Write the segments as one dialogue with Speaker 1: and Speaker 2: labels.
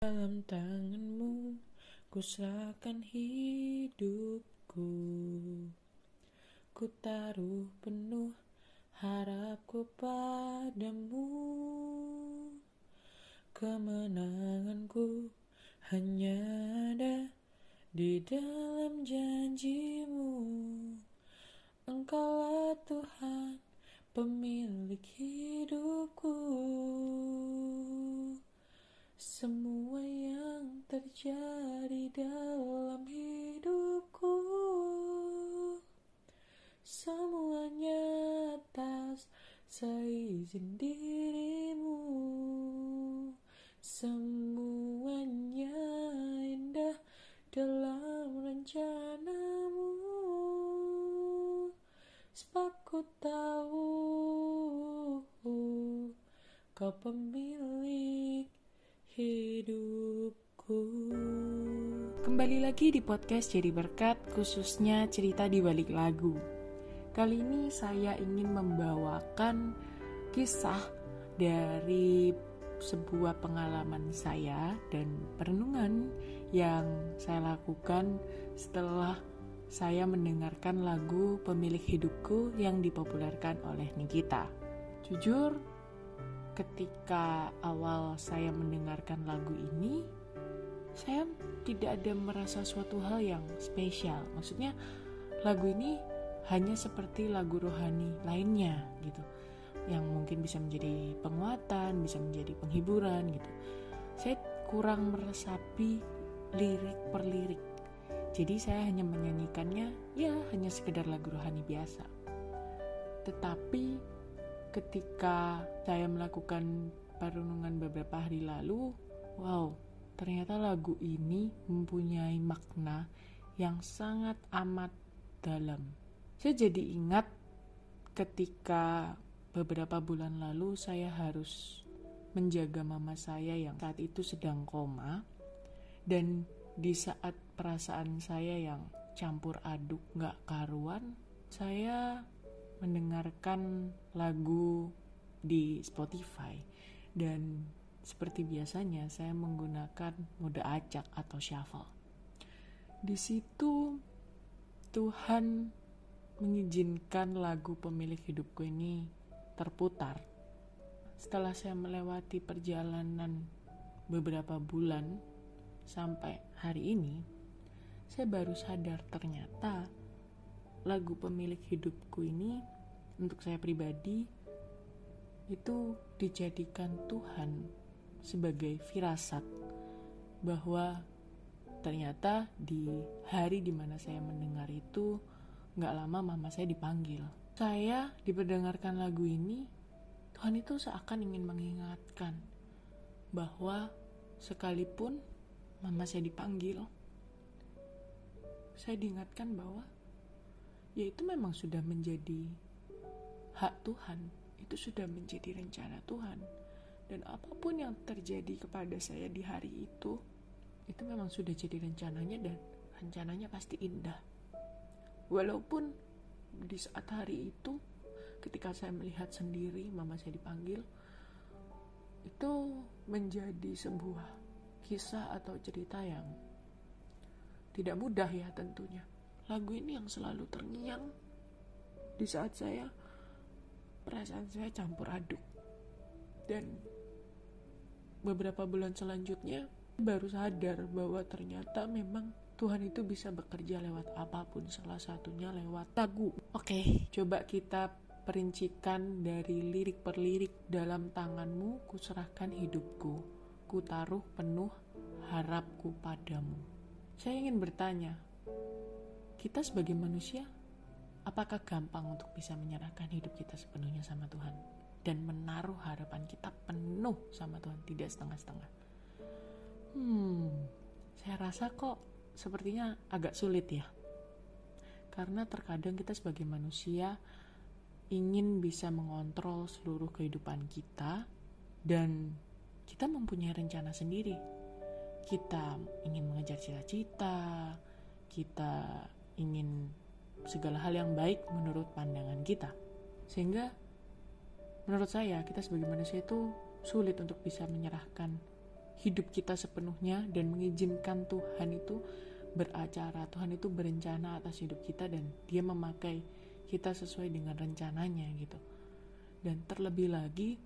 Speaker 1: Dalam tanganmu ku serahkan hidupku. Ku taruh penuh harapku padamu. Kemenanganku hanya ada di dalam janjimu. Engkaulah Tuhan pemilik seizin dirimu Semuanya indah dalam rencanamu. Sebab ku tahu kau pemilik hidupku. Kembali lagi di podcast Jadi Berkat khususnya cerita di balik lagu. Kali ini saya ingin membawakan kisah dari sebuah pengalaman saya dan perenungan yang saya lakukan setelah saya mendengarkan lagu Pemilik Hidupku yang dipopulerkan oleh Nikita. Jujur, ketika awal saya mendengarkan lagu ini, saya tidak ada merasa suatu hal yang spesial. Maksudnya, lagu ini hanya seperti lagu rohani lainnya gitu yang mungkin bisa menjadi penguatan, bisa menjadi penghiburan gitu. Saya kurang meresapi lirik per lirik. Jadi saya hanya menyanyikannya ya hanya sekedar lagu rohani biasa. Tetapi ketika saya melakukan perenungan beberapa hari lalu, wow, ternyata lagu ini mempunyai makna yang sangat amat dalam. Saya jadi ingat ketika beberapa bulan lalu saya harus menjaga mama saya yang saat itu sedang koma dan di saat perasaan saya yang campur aduk gak karuan saya mendengarkan lagu di Spotify dan seperti biasanya saya menggunakan mode acak atau shuffle. Di situ Tuhan mengizinkan lagu pemilik hidupku ini terputar. Setelah saya melewati perjalanan beberapa bulan sampai hari ini, saya baru sadar ternyata lagu pemilik hidupku ini untuk saya pribadi itu dijadikan Tuhan sebagai firasat bahwa ternyata di hari di mana saya mendengar itu nggak lama mama saya dipanggil saya diperdengarkan lagu ini, Tuhan itu seakan ingin mengingatkan bahwa sekalipun mama saya dipanggil, saya diingatkan bahwa ya itu memang sudah menjadi hak Tuhan, itu sudah menjadi rencana Tuhan. Dan apa pun yang terjadi kepada saya di hari itu, itu memang sudah jadi rencananya dan rencananya pasti indah. Walaupun di saat hari itu ketika saya melihat sendiri mama saya dipanggil itu menjadi sebuah kisah atau cerita yang tidak mudah ya tentunya. Lagu ini yang selalu terngiang di saat saya perasaan saya campur aduk. Dan beberapa bulan selanjutnya baru sadar bahwa ternyata memang Tuhan itu bisa bekerja lewat apa pun, salah satunya lewat lagu. Oke, coba kita perincikan dari lirik per lirik dalam tanganmu kuserahkan hidupku, ku taruh penuh harapku padamu. Saya ingin bertanya, kita sebagai manusia, apakah gampang untuk bisa menyerahkan hidup kita sepenuhnya sama Tuhan? Dan menaruh harapan kita penuh sama Tuhan, tidak setengah-setengah. Hmm, saya rasa kok sepertinya agak sulit ya. Karena terkadang kita sebagai manusia ingin bisa mengontrol seluruh kehidupan kita dan kita mempunyai rencana sendiri. Kita ingin mengejar cita-cita, kita ingin segala hal yang baik menurut pandangan kita. Sehingga menurut saya kita sebagai manusia itu sulit untuk bisa menyerahkan hidup kita sepenuhnya dan mengizinkan Tuhan itu beracara, Tuhan itu berencana atas hidup kita dan dia memakai kita sesuai dengan rencananya gitu. Dan terlebih lagi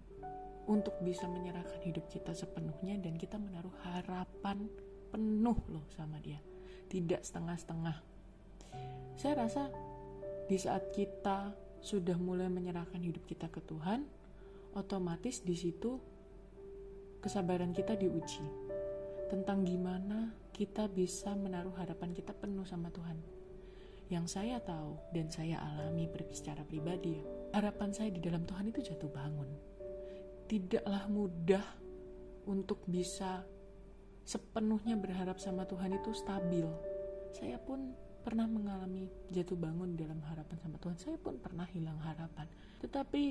Speaker 1: untuk bisa menyerahkan hidup kita sepenuhnya dan kita menaruh harapan penuh loh sama dia. Tidak setengah-setengah. Saya rasa di saat kita sudah mulai menyerahkan hidup kita ke Tuhan, otomatis di situ kesabaran kita diuji tentang gimana kita bisa menaruh harapan kita penuh sama Tuhan. Yang saya tahu dan saya alami secara pribadi, harapan saya di dalam Tuhan itu jatuh bangun. Tidaklah mudah untuk bisa sepenuhnya berharap sama Tuhan itu stabil. Saya pun pernah mengalami jatuh bangun dalam harapan sama Tuhan. Saya pun pernah hilang harapan. Tetapi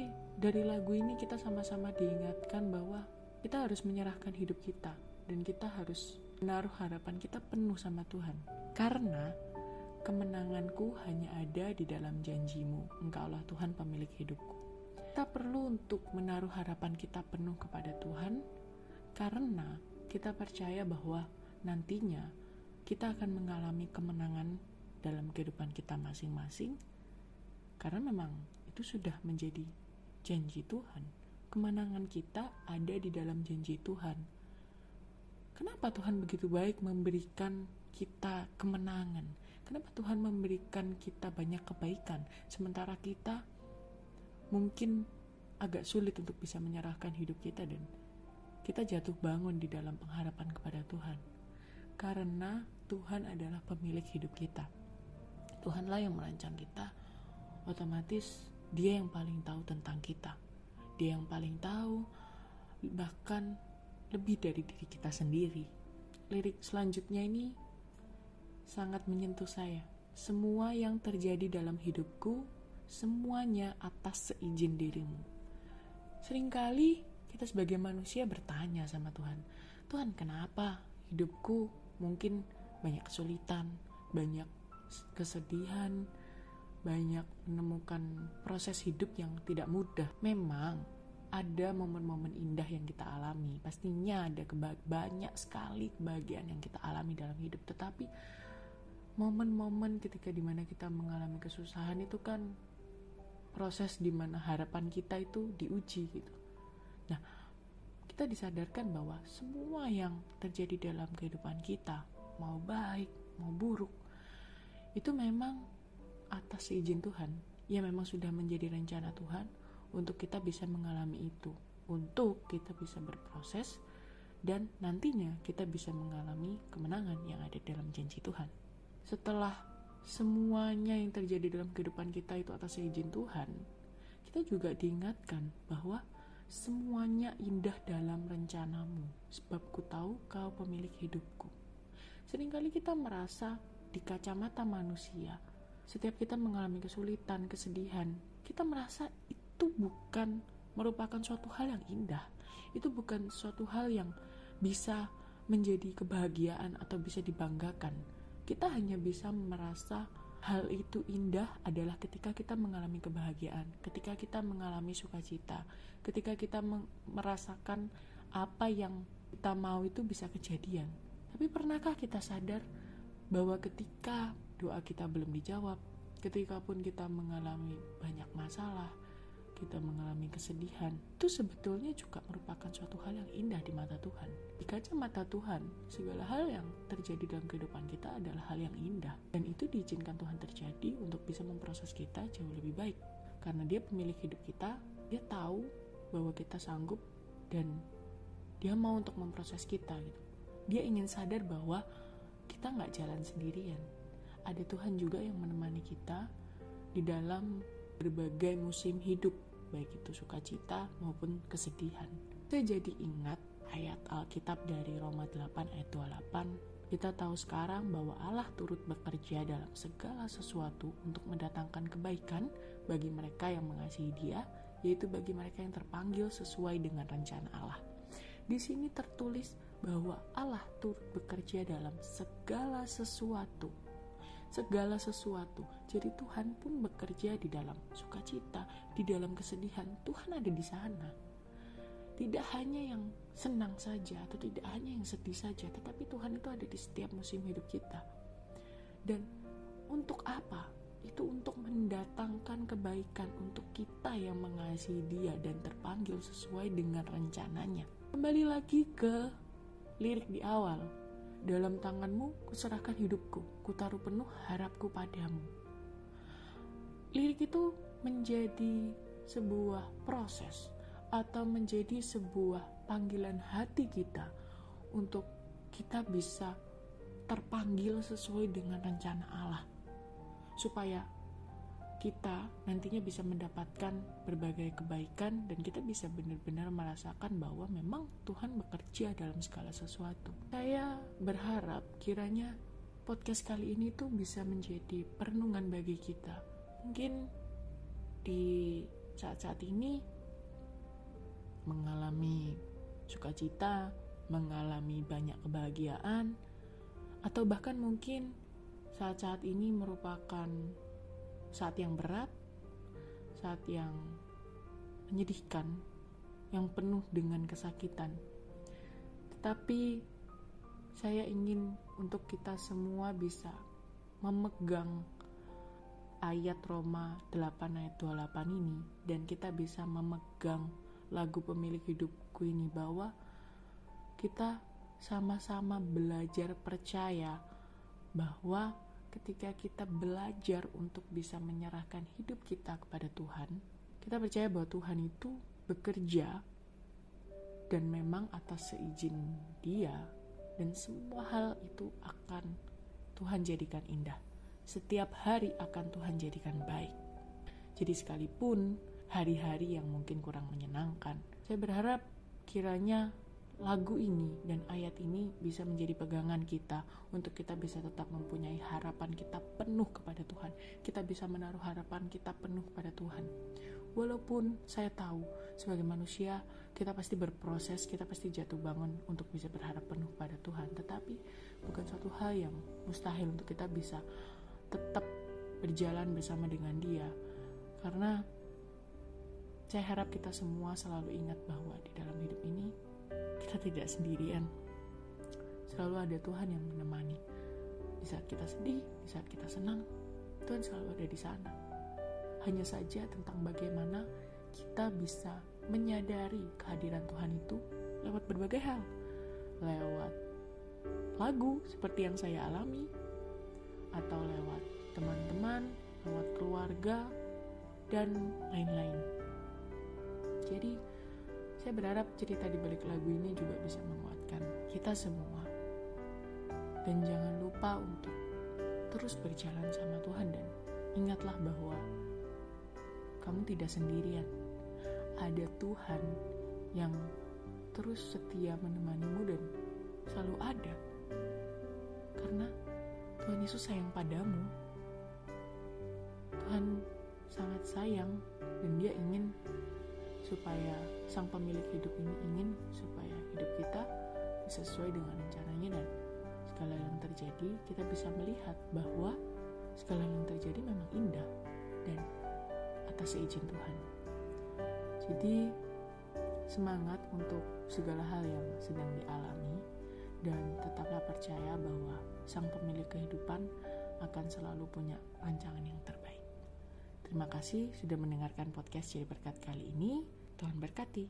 Speaker 1: dari lagu ini kita sama-sama diingatkan bahwa kita harus menyerahkan hidup kita dan kita harus menaruh harapan kita penuh sama Tuhan. Karena kemenanganku hanya ada di dalam janjimu. Engkaulah Tuhan pemilik hidupku. Kita perlu untuk menaruh harapan kita penuh kepada Tuhan karena kita percaya bahwa nantinya kita akan mengalami kemenangan dalam kehidupan kita masing-masing karena memang itu sudah menjadi janji Tuhan kemenangan kita ada di dalam janji Tuhan. Kenapa Tuhan begitu baik memberikan kita kemenangan? Kenapa Tuhan memberikan kita banyak kebaikan, sementara kita mungkin agak sulit untuk bisa menyerahkan hidup kita dan kita jatuh bangun di dalam pengharapan kepada Tuhan? Karena Tuhan adalah pemilik hidup kita. Tuhanlah yang merancang kita, otomatis Dia yang paling tahu tentang kita dia yang paling tahu bahkan lebih dari diri kita sendiri. Lirik selanjutnya ini sangat menyentuh saya. Semua yang terjadi dalam hidupku semuanya atas seizin dirimu. Seringkali kita sebagai manusia bertanya sama Tuhan Tuhan kenapa hidupku mungkin banyak kesulitan banyak kesedihan banyak menemukan proses hidup yang tidak mudah. Memang ada momen-momen indah yang kita alami. Pastinya ada banyak sekali kebahagiaan yang kita alami dalam hidup. Tetapi momen-momen ketika di mana kita mengalami kesusahan itu kan proses di mana harapan kita itu diuji gitu. Nah, kita disadarkan bahwa semua yang terjadi dalam kehidupan kita, mau baik, mau buruk, itu memang atas izin Tuhan, ya memang sudah menjadi rencana Tuhan untuk kita bisa mengalami itu, untuk kita bisa berproses dan nantinya kita bisa mengalami kemenangan yang ada dalam janji Tuhan. Setelah semuanya yang terjadi dalam kehidupan kita itu atas izin Tuhan, kita juga diingatkan bahwa semuanya indah dalam rencanamu, sebab ku tahu kau pemilik hidupku. Seringkali kita merasa di kacamata manusia, setiap kita mengalami kesulitan, kesedihan, kita merasa itu bukan merupakan suatu hal yang indah. Itu bukan suatu hal yang bisa menjadi kebahagiaan atau bisa dibanggakan. Kita hanya bisa merasa hal itu indah adalah ketika kita mengalami kebahagiaan, ketika kita mengalami sukacita, ketika kita merasakan apa yang kita mau itu bisa kejadian. Tapi pernahkah kita sadar bahwa ketika doa kita belum dijawab, ketika pun kita mengalami banyak masalah, kita mengalami kesedihan, itu sebetulnya juga merupakan suatu hal yang indah di mata Tuhan. Di kacamata Tuhan, segala hal yang terjadi dalam kehidupan kita adalah hal yang indah. Dan itu diizinkan Tuhan terjadi untuk bisa memproses kita jauh lebih baik. Karena dia pemilik hidup kita, dia tahu bahwa kita sanggup dan dia mau untuk memproses kita gitu. Dia ingin sadar bahwa kita nggak jalan sendirian ada Tuhan juga yang menemani kita di dalam berbagai musim hidup, baik itu sukacita maupun kesedihan. Saya jadi ingat ayat Alkitab dari Roma 8 ayat 28 kita tahu sekarang bahwa Allah turut bekerja dalam segala sesuatu untuk mendatangkan kebaikan bagi mereka yang mengasihi Dia, yaitu bagi mereka yang terpanggil sesuai dengan rencana Allah. Di sini tertulis bahwa Allah turut bekerja dalam segala sesuatu segala sesuatu. Jadi Tuhan pun bekerja di dalam sukacita, di dalam kesedihan. Tuhan ada di sana. tidak hanya yang senang saja atau tidak hanya yang sedih saja, tetapi Tuhan itu ada di setiap musim hidup kita. Dan untuk apa? Itu untuk mendatangkan kebaikan untuk kita yang mengasihi Dia dan terpanggil sesuai dengan rencananya. Kembali lagi ke lirik di awal. Dalam tanganmu kuserahkan hidupku, kutaruh penuh harapku padamu. Lirik itu menjadi sebuah proses atau menjadi sebuah panggilan hati kita untuk kita bisa terpanggil sesuai dengan rencana Allah supaya kita nantinya bisa mendapatkan berbagai kebaikan dan kita bisa benar-benar merasakan bahwa memang Tuhan bekerja dalam segala sesuatu. Saya berharap kiranya podcast kali ini tuh bisa menjadi perenungan bagi kita. Mungkin di saat-saat ini mengalami sukacita, mengalami banyak kebahagiaan, atau bahkan mungkin saat-saat ini merupakan saat yang berat, saat yang menyedihkan, yang penuh dengan kesakitan. Tetapi saya ingin untuk kita semua bisa memegang ayat Roma 8 ayat 28 ini dan kita bisa memegang lagu pemilik hidupku ini bahwa kita sama-sama belajar percaya bahwa ketika kita belajar untuk bisa menyerahkan hidup kita kepada Tuhan, kita percaya bahwa Tuhan itu bekerja dan memang atas seizin Dia dan semua hal itu akan Tuhan jadikan indah. Setiap hari akan Tuhan jadikan baik. Jadi sekalipun hari-hari yang mungkin kurang menyenangkan. Saya berharap kiranya lagu ini dan ayat ini bisa menjadi pegangan kita untuk kita bisa tetap mempunyai harapan kita penuh kepada Tuhan. Kita bisa menaruh harapan kita penuh kepada Tuhan. Walaupun saya tahu sebagai manusia kita pasti berproses, kita pasti jatuh bangun untuk bisa berharap penuh pada Tuhan. Tetapi bukan suatu hal yang mustahil untuk kita bisa tetap berjalan bersama dengan Dia. Karena saya harap kita semua selalu ingat bahwa di dalam hidup ini kita tidak sendirian. Selalu ada Tuhan yang menemani. Di saat kita sedih, di saat kita senang, Tuhan selalu ada di sana. Hanya saja tentang bagaimana kita bisa menyadari kehadiran Tuhan itu lewat berbagai hal. Lewat lagu seperti yang saya alami, atau lewat teman-teman, lewat keluarga, dan lain-lain. Jadi, saya berharap cerita di balik lagu ini juga bisa menguatkan kita semua. Dan jangan lupa untuk terus berjalan sama Tuhan dan ingatlah bahwa kamu tidak sendirian. Ada Tuhan yang terus setia menemanimu dan selalu ada. Karena Tuhan Yesus sayang padamu. Tuhan sangat sayang dan dia ingin supaya sang pemilik hidup ini ingin supaya hidup kita sesuai dengan rencananya dan segala yang terjadi kita bisa melihat bahwa segala yang terjadi memang indah dan atas izin Tuhan. Jadi semangat untuk segala hal yang sedang dialami dan tetaplah percaya bahwa sang pemilik kehidupan akan selalu punya rancangan yang terbaik. Terima kasih sudah mendengarkan podcast Jadi Berkat kali ini. Tuhan berkati.